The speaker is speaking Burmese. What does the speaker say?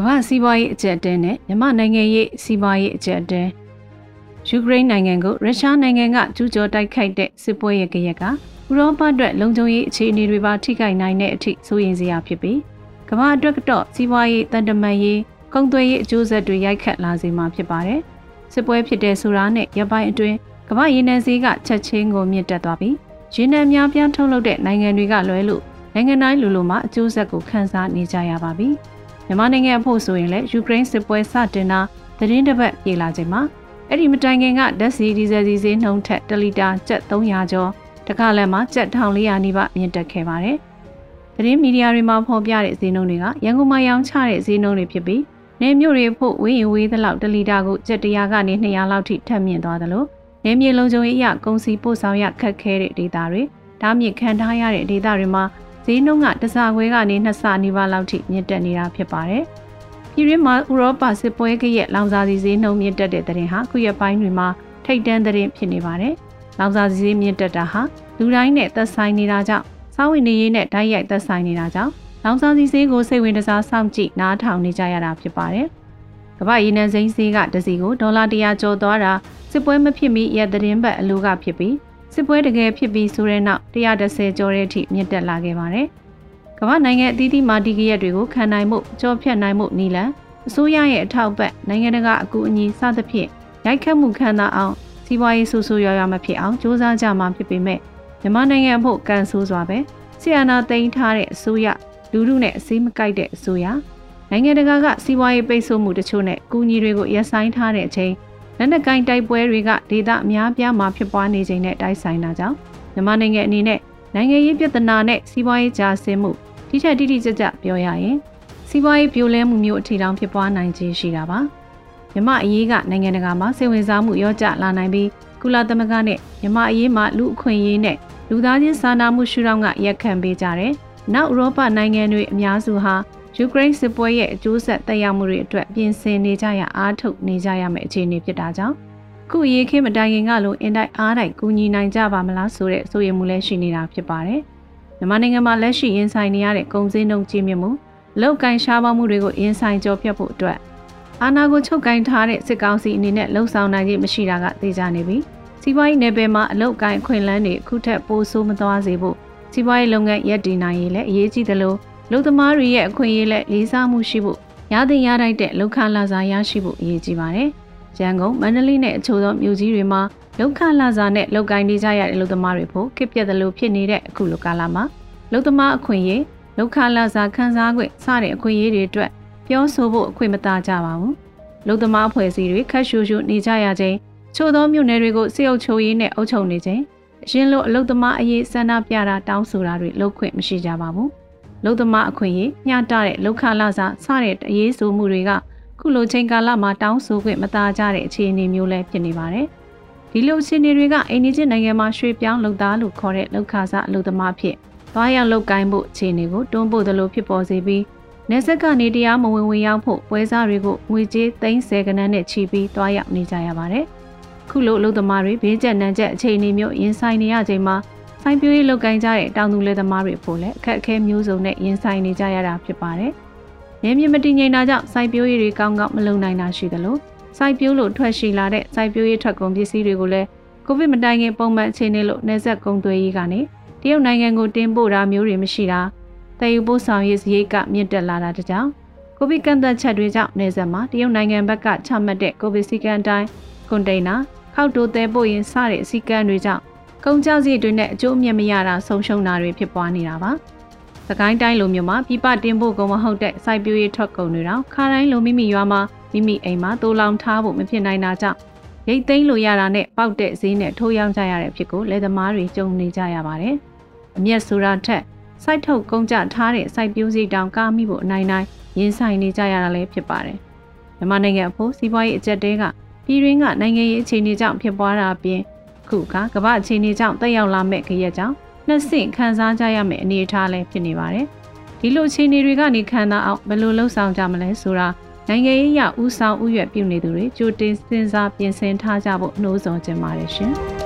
မ္ဘာစီးပွားရေးအကျပ်တဲနဲ့မြန်မာနိုင်ငံရေးစီးပွားရေးအကျပ်တဲယူကရိန်းနိုင်ငံကိုရုရှားနိုင်ငံကကျူးကျော်တိုက်ခိုက်တဲ့စစ်ပွဲရဲ့ကြရက်ကဥရောပအတွက်လုံခြုံရေးအခြေအနေတွေပါထိခိုက်နိုင်တဲ့အထိစိုးရိမ်စရာဖြစ်ပြီးကမ္ဘာအတွက်တော့စီးပွားရေးတန်တမာရေးကုန်သွယ်ရေးအကျိုးဆက်တွေရိုက်ခတ်လာစေမှာဖြစ်ပါတယ်။စစ်ပွဲဖြစ်တဲ့ဆိုတာနဲ့ရပိုင်းအတွင်းကမ္ဘာရေနံဈေးကချက်ချင်းကိုမြင့်တက်သွားပြီးရေနံများပြားထုတ်လုပ်တဲ့နိုင်ငံတွေကလွဲလို့နိုင်ငံတိုင်းလူလူမှာအကျိုးဆက်ကိုခံစားနေကြရပါပြီ။ မြန်မာနိုင်ငံအဖို့ဆိုရင်လည်းယူကရိန်းစစ်ပွဲစတင်တာသတင်းတစ်ပတ်ပြေလာချိန်မှာအဲ့ဒီမတိုင်ခင်ကဓာတ်ဆီဒီဇယ်စီဈေးနှုန်းထက်1လီတာကျပ်300ကျော်တခါလည်းမှာကျပ်1400နီးပါးမြင့်တက်ခဲ့ပါတယ်။သတင်းမီဒီယာတွေမှာဖော်ပြတဲ့ဈေးနှုန်းတွေကရန်ကုန်မှာရောင်းချတဲ့ဈေးနှုန်းတွေဖြစ်ပြီးနေမြို့တွေဖို့ဝင်းရင်ဝေးသလောက်1လီတာကိုကျပ်100ကနေ200လောက်ထိထပ်မြင့်သွားသလိုနေမြေလုံးကျုံရေးအရကုန်စီပို့ဆောင်ရခက်ခဲတဲ့ဒေသတွေဓာမြင့်ခံထားရတဲ့ဒေသတွေမှာ ဈေးနှုန်းကတစားခွဲကနေနှစ်ဆနီးပါးလောက်ထိမြင့်တက်နေတာဖြစ်ပါတယ်။ပြည်တွင်းမှာဥရောပစစ်ပွဲကရဲ့လောင်စာဆီဈေးနှုန်းမြင့်တက်တဲ့တဲ့ရင်ဟာခုရက်ပိုင်းတွေမှာထိတ်တန့်တဲ့ဖြစ်နေပါတယ်။လောင်စာဆီဈေးမြင့်တက်တာဟာလူတိုင်းနဲ့သက်ဆိုင်နေတာကြောင့်စားဝတ်နေရေးနဲ့ဓာတ်ရိုက်သက်ဆိုင်နေတာကြောင့်လောင်စာဆီဈေးကိုစိတ်ဝင်စားစောင့်ကြည့်နားထောင်နေကြရတာဖြစ်ပါတယ်။ကမ္ဘာရေနံစိမ်းဈေးကတစီကိုဒေါ်လာ100ကျော်သွားတာစစ်ပွဲမဖြစ်မီရက်သတင်းပတ်အလိုကဖြစ်ပြီး စစ်ပွဲတကယ်ဖြစ်ပြီးဆိုတဲ့နောက်130ကျော်တဲ့အထိမြင့်တက်လာခဲ့ပါတယ်။ကမ္ဘာနိုင်ငံအသီးသီးမှာဒီကရက်တွေကိုခံနိုင်မှုကြောဖြတ်နိုင်မှုနီလန်အစိုးရရဲ့အထောက်ပံ့နိုင်ငံတကာအကူအညီစသဖြင့်ရိုက်ခတ်မှုခံသာအောင်စီးပွားရေးဆူဆူရွရွမဖြစ်အောင်စ조사ကြမှာဖြစ်ပေမဲ့မြန်မာနိုင်ငံအဖို့ကန်ဆိုးစွာပဲဆီယနာသိမ်းထားတဲ့အစိုးရလူလူနဲ့အစည်းမကိုက်တဲ့အစိုးရနိုင်ငံတကာကစီးပွားရေးပိတ်ဆို့မှုတချို့နဲ့ကူညီတွေကိုရပ်ဆိုင်းထားတဲ့အချိန် လက်နက်ကိုင်တိုက်ပွဲတွေကဒေသအများပြားမှာဖြစ်ပွားနေချိန်နဲ့တိုက်ဆိုင်တာကြောင့်မြန်မာနိုင်ငံအနေနဲ့နိုင်ငံရေးပြဿနာနဲ့စီးပွားရေးကြာဆင်းမှုတိကျတိတိကျကျပြောရရင်စီးပွားရေးပြိုလဲမှုမျိုးအထီတောင်ဖြစ်ပွားနိုင်ခြင်းရှိတာပါမြမအရေးကနိုင်ငံတကာမှာစိတ်ဝင်စားမှုရောကျလာနိုင်ပြီးကုလသမဂ္ဂနဲ့မြမအရေးမှာလူအခွင့်အရေးနဲ့လူသားချင်းစာနာမှုရှုထောင့်ကရက်ခံပေးကြတယ်။နောက်ဥရောပနိုင်ငံတွေအများစုဟာ ယူကရိန်းစစ်ပွဲရဲ့အကျိုးဆက်သက်ရောက်မှုတွေအတွက်ပြင်ဆင်နေကြရအားထုတ်နေကြရမယ့်အခြေအနေဖြစ်တာကြောင့်ခုရေးခင်းမတိုင်ခင်ကလိုအင်တိုက်အားတိုက်ကူညီနိုင်ကြပါမလားဆိုတဲ့ဆိုရမှုလည်းရှိနေတာဖြစ်ပါတယ်။မြန်မာနိုင်ငံမှာလက်ရှိရင်ဆိုင်နေရတဲ့ကုန်စည်နှုန်းကြီးမြင့်မှုလောက်ကန်ရှားပါမှုတွေကိုရင်ဆိုင်ကြောပြတ်ဖို့အတွက်အာဏာကိုချုပ်ကင်ထားတဲ့စစ်ကောင်စီအနေနဲ့လှုံ့ဆော်နိုင်ခြင်းမရှိတာကသိကြနေပြီ။စီးပွားရေးနယ်ပယ်မှာအလောက်ကန်ခွင့်လန်းတွေအခုထက်ပိုဆိုးမသွားစေဖို့စီးပွားရေးလုပ်ငန်းရပ်တည်နိုင်ရေးလည်းအရေးကြီးသလို လုံသမားတွေရဲ့အခွင့်အရေးလက်လေးစားမှုရှိဖို့ရသည်ရထိုက်တဲ့လုံခလာစာရရှိဖို့အရေးကြီးပါတယ်။ရန်ကုန်မန္တလေးနဲ့အချို့သောမြို့ကြီးတွေမှာလုံခလာစာနဲ့လုံကိုင်းနေကြရတဲ့လုံသမားတွေဖို့ခက်ပြက်သလိုဖြစ်နေတဲ့အခုလိုကာလမှာလုံသမားအခွင့်အရေးလုံခလာစာခန်းစားခွင့်စတဲ့အခွင့်အရေးတွေအတွက်ပြောဆိုဖို့အခွင့်မသာကြပါဘူး။လုံသမားအဖွဲ့အစည်းတွေခက်ရှူရှူနေကြရခြင်းချို့သောမြို့နယ်တွေကိုစစ်အုပ်ချုပ်ရေးနဲ့အုပ်ချုပ်နေခြင်းအရင်လိုအလုံသမားအရေးဆန္ဒပြတာတောင်းဆိုတာတွေလုပ်ခွင့်မရှိကြပါဘူး။ လုံသမားအခွင့်အရေးမျှတတဲ့လောက်ခလာစာစတဲ့အရေးဆိုမှုတွေကခုလိုချိန်ကာလမှာတောင်းဆိုခွင့်မသားကြတဲ့အခြေအနေမျိုးလည်းဖြစ်နေပါတယ်။ဒီလိုအခြေအနေတွေကအိန္ဒိချင်းနိုင်ငံမှာရွှေ့ပြောင်းလုပ်သားလို့ခေါ်တဲ့လောက်ခစာအလုပ်သမားဖြစ်သွားရောက်လုပ်ကိုင်းဖို့အခြေအနေကိုတွန်းပို့သလိုဖြစ်ပေါ်စေပြီးနေဆက်ကနေတရားမဝင်ဝင်ရောက်ဖို့ပွဲစားတွေကိုငွေကြေးသိန်း10ကနန်းနဲ့ချီပြီးသွားရောက်နေကြရပါတယ်။ခုလိုအလုပ်သမားတွေဘေးကျက်နန်းကျက်အခြေအနေမျိုးရင်ဆိုင်နေရချိန်မှာ စိုင်းပြိုးရေးလုပ်ကိုင်းကြတဲ့တောင်သူလယ်သမားတွေဖို့လည်းအခက်အခဲမျိုးစုံနဲ့ရင်ဆိုင်နေကြရတာဖြစ်ပါတယ်။နေမြင့်မတည်ငြိမ်တာကြောင့်စိုင်းပြိုးရေးတွေကောင်းကောင်းမလုပ်နိုင်တာရှိသလိုစိုက်ပျိုးလို့ထွက်ရှိလာတဲ့စိုက်ပျိုးရေးထွက်ကုန်ပစ္စည်းတွေကိုလည်းကိုဗစ်မတိုင်ခင်ပုံမှန်အခြေအနေလို့နေဆက်ကုန်သွယ်ရေးကနေတရုတ်နိုင်ငံကိုတင်ပို့တာမျိုးတွေမရှိတာတည်ယူပို့ဆောင်ရေးစရိတ်ကမြင့်တက်လာတာတကြောင်ကိုဗစ်ကန့်သက်ချက်တွေကြောင့်နေဆက်မှာတရုတ်နိုင်ငံဘက်ကချမှတ်တဲ့ကိုဗစ်စည်းကမ်းတိုင်းကွန်တိန်နာခောက်တိုးသဲပို့ရင်စတဲ့အစည်းကမ်းတွေကြောင့် ကုန်ကျစရိတ်တွေနဲ့အကျိုးအမြတ်မရတာဆုံးရှုံးတာတွေဖြစ်ပွားနေတာပါ။စကိုင်းတိုင်းလိုမျိုးမှာပြပတင်ဖို့ကုန်မဟုတ်တဲ့စိုက်ပျိုးရေးထွက်ကုန်တွေတော့ခါတိုင်းလိုမိမိရွာမှာမိမိအိမ်မှာတိုးလောင်ထားဖို့မဖြစ်နိုင်တာကြောင့်ရိတ်သိမ်းလို့ရတာနဲ့ပေါက်တဲ့ဈေးနဲ့ထိုးရောင်းကြရတဲ့ဖြစ်ကိုလယ်သမားတွေကြုံနေကြရပါတယ်။အမျက်ဆိုတာထက်စိုက်ထုတ်ကုန်ကြထားတဲ့စိုက်ပျိုးစည်းတောင်ကားမိဖို့အနိုင်နိုင်ရင်ဆိုင်နေကြရတာလည်းဖြစ်ပါတယ်။မြန်မာနိုင်ငံအဖို့စီးပွားရေးအကျက်တဲကပြည်ရင်းကနိုင်ငံရေးအခြေအနေကြောင့်ဖြစ်ပွားတာအပြင် ခုကကမ္ဘာအခြေအနေကြောင့်တက်ရောက်လာမဲ့ခရက်ကြောင့်နှစ်ဆင့်ခံစားကြရမယ့်အနေအထားလည်းဖြစ်နေပါတယ်။ဒီလိုအခြေအနေတွေကနေခံစားအောင်ဘယ်လိုလှုပ်ဆောင်ကြမလဲဆိုတာနိုင်ငံရေးအရဦးဆောင်ဥရွက်ပြုနေသူတွေကြိုတင်စဉ်းစားပြင်ဆင်ထားကြဖို့နှိုးဆော်ကြပါတယ်ရှင်။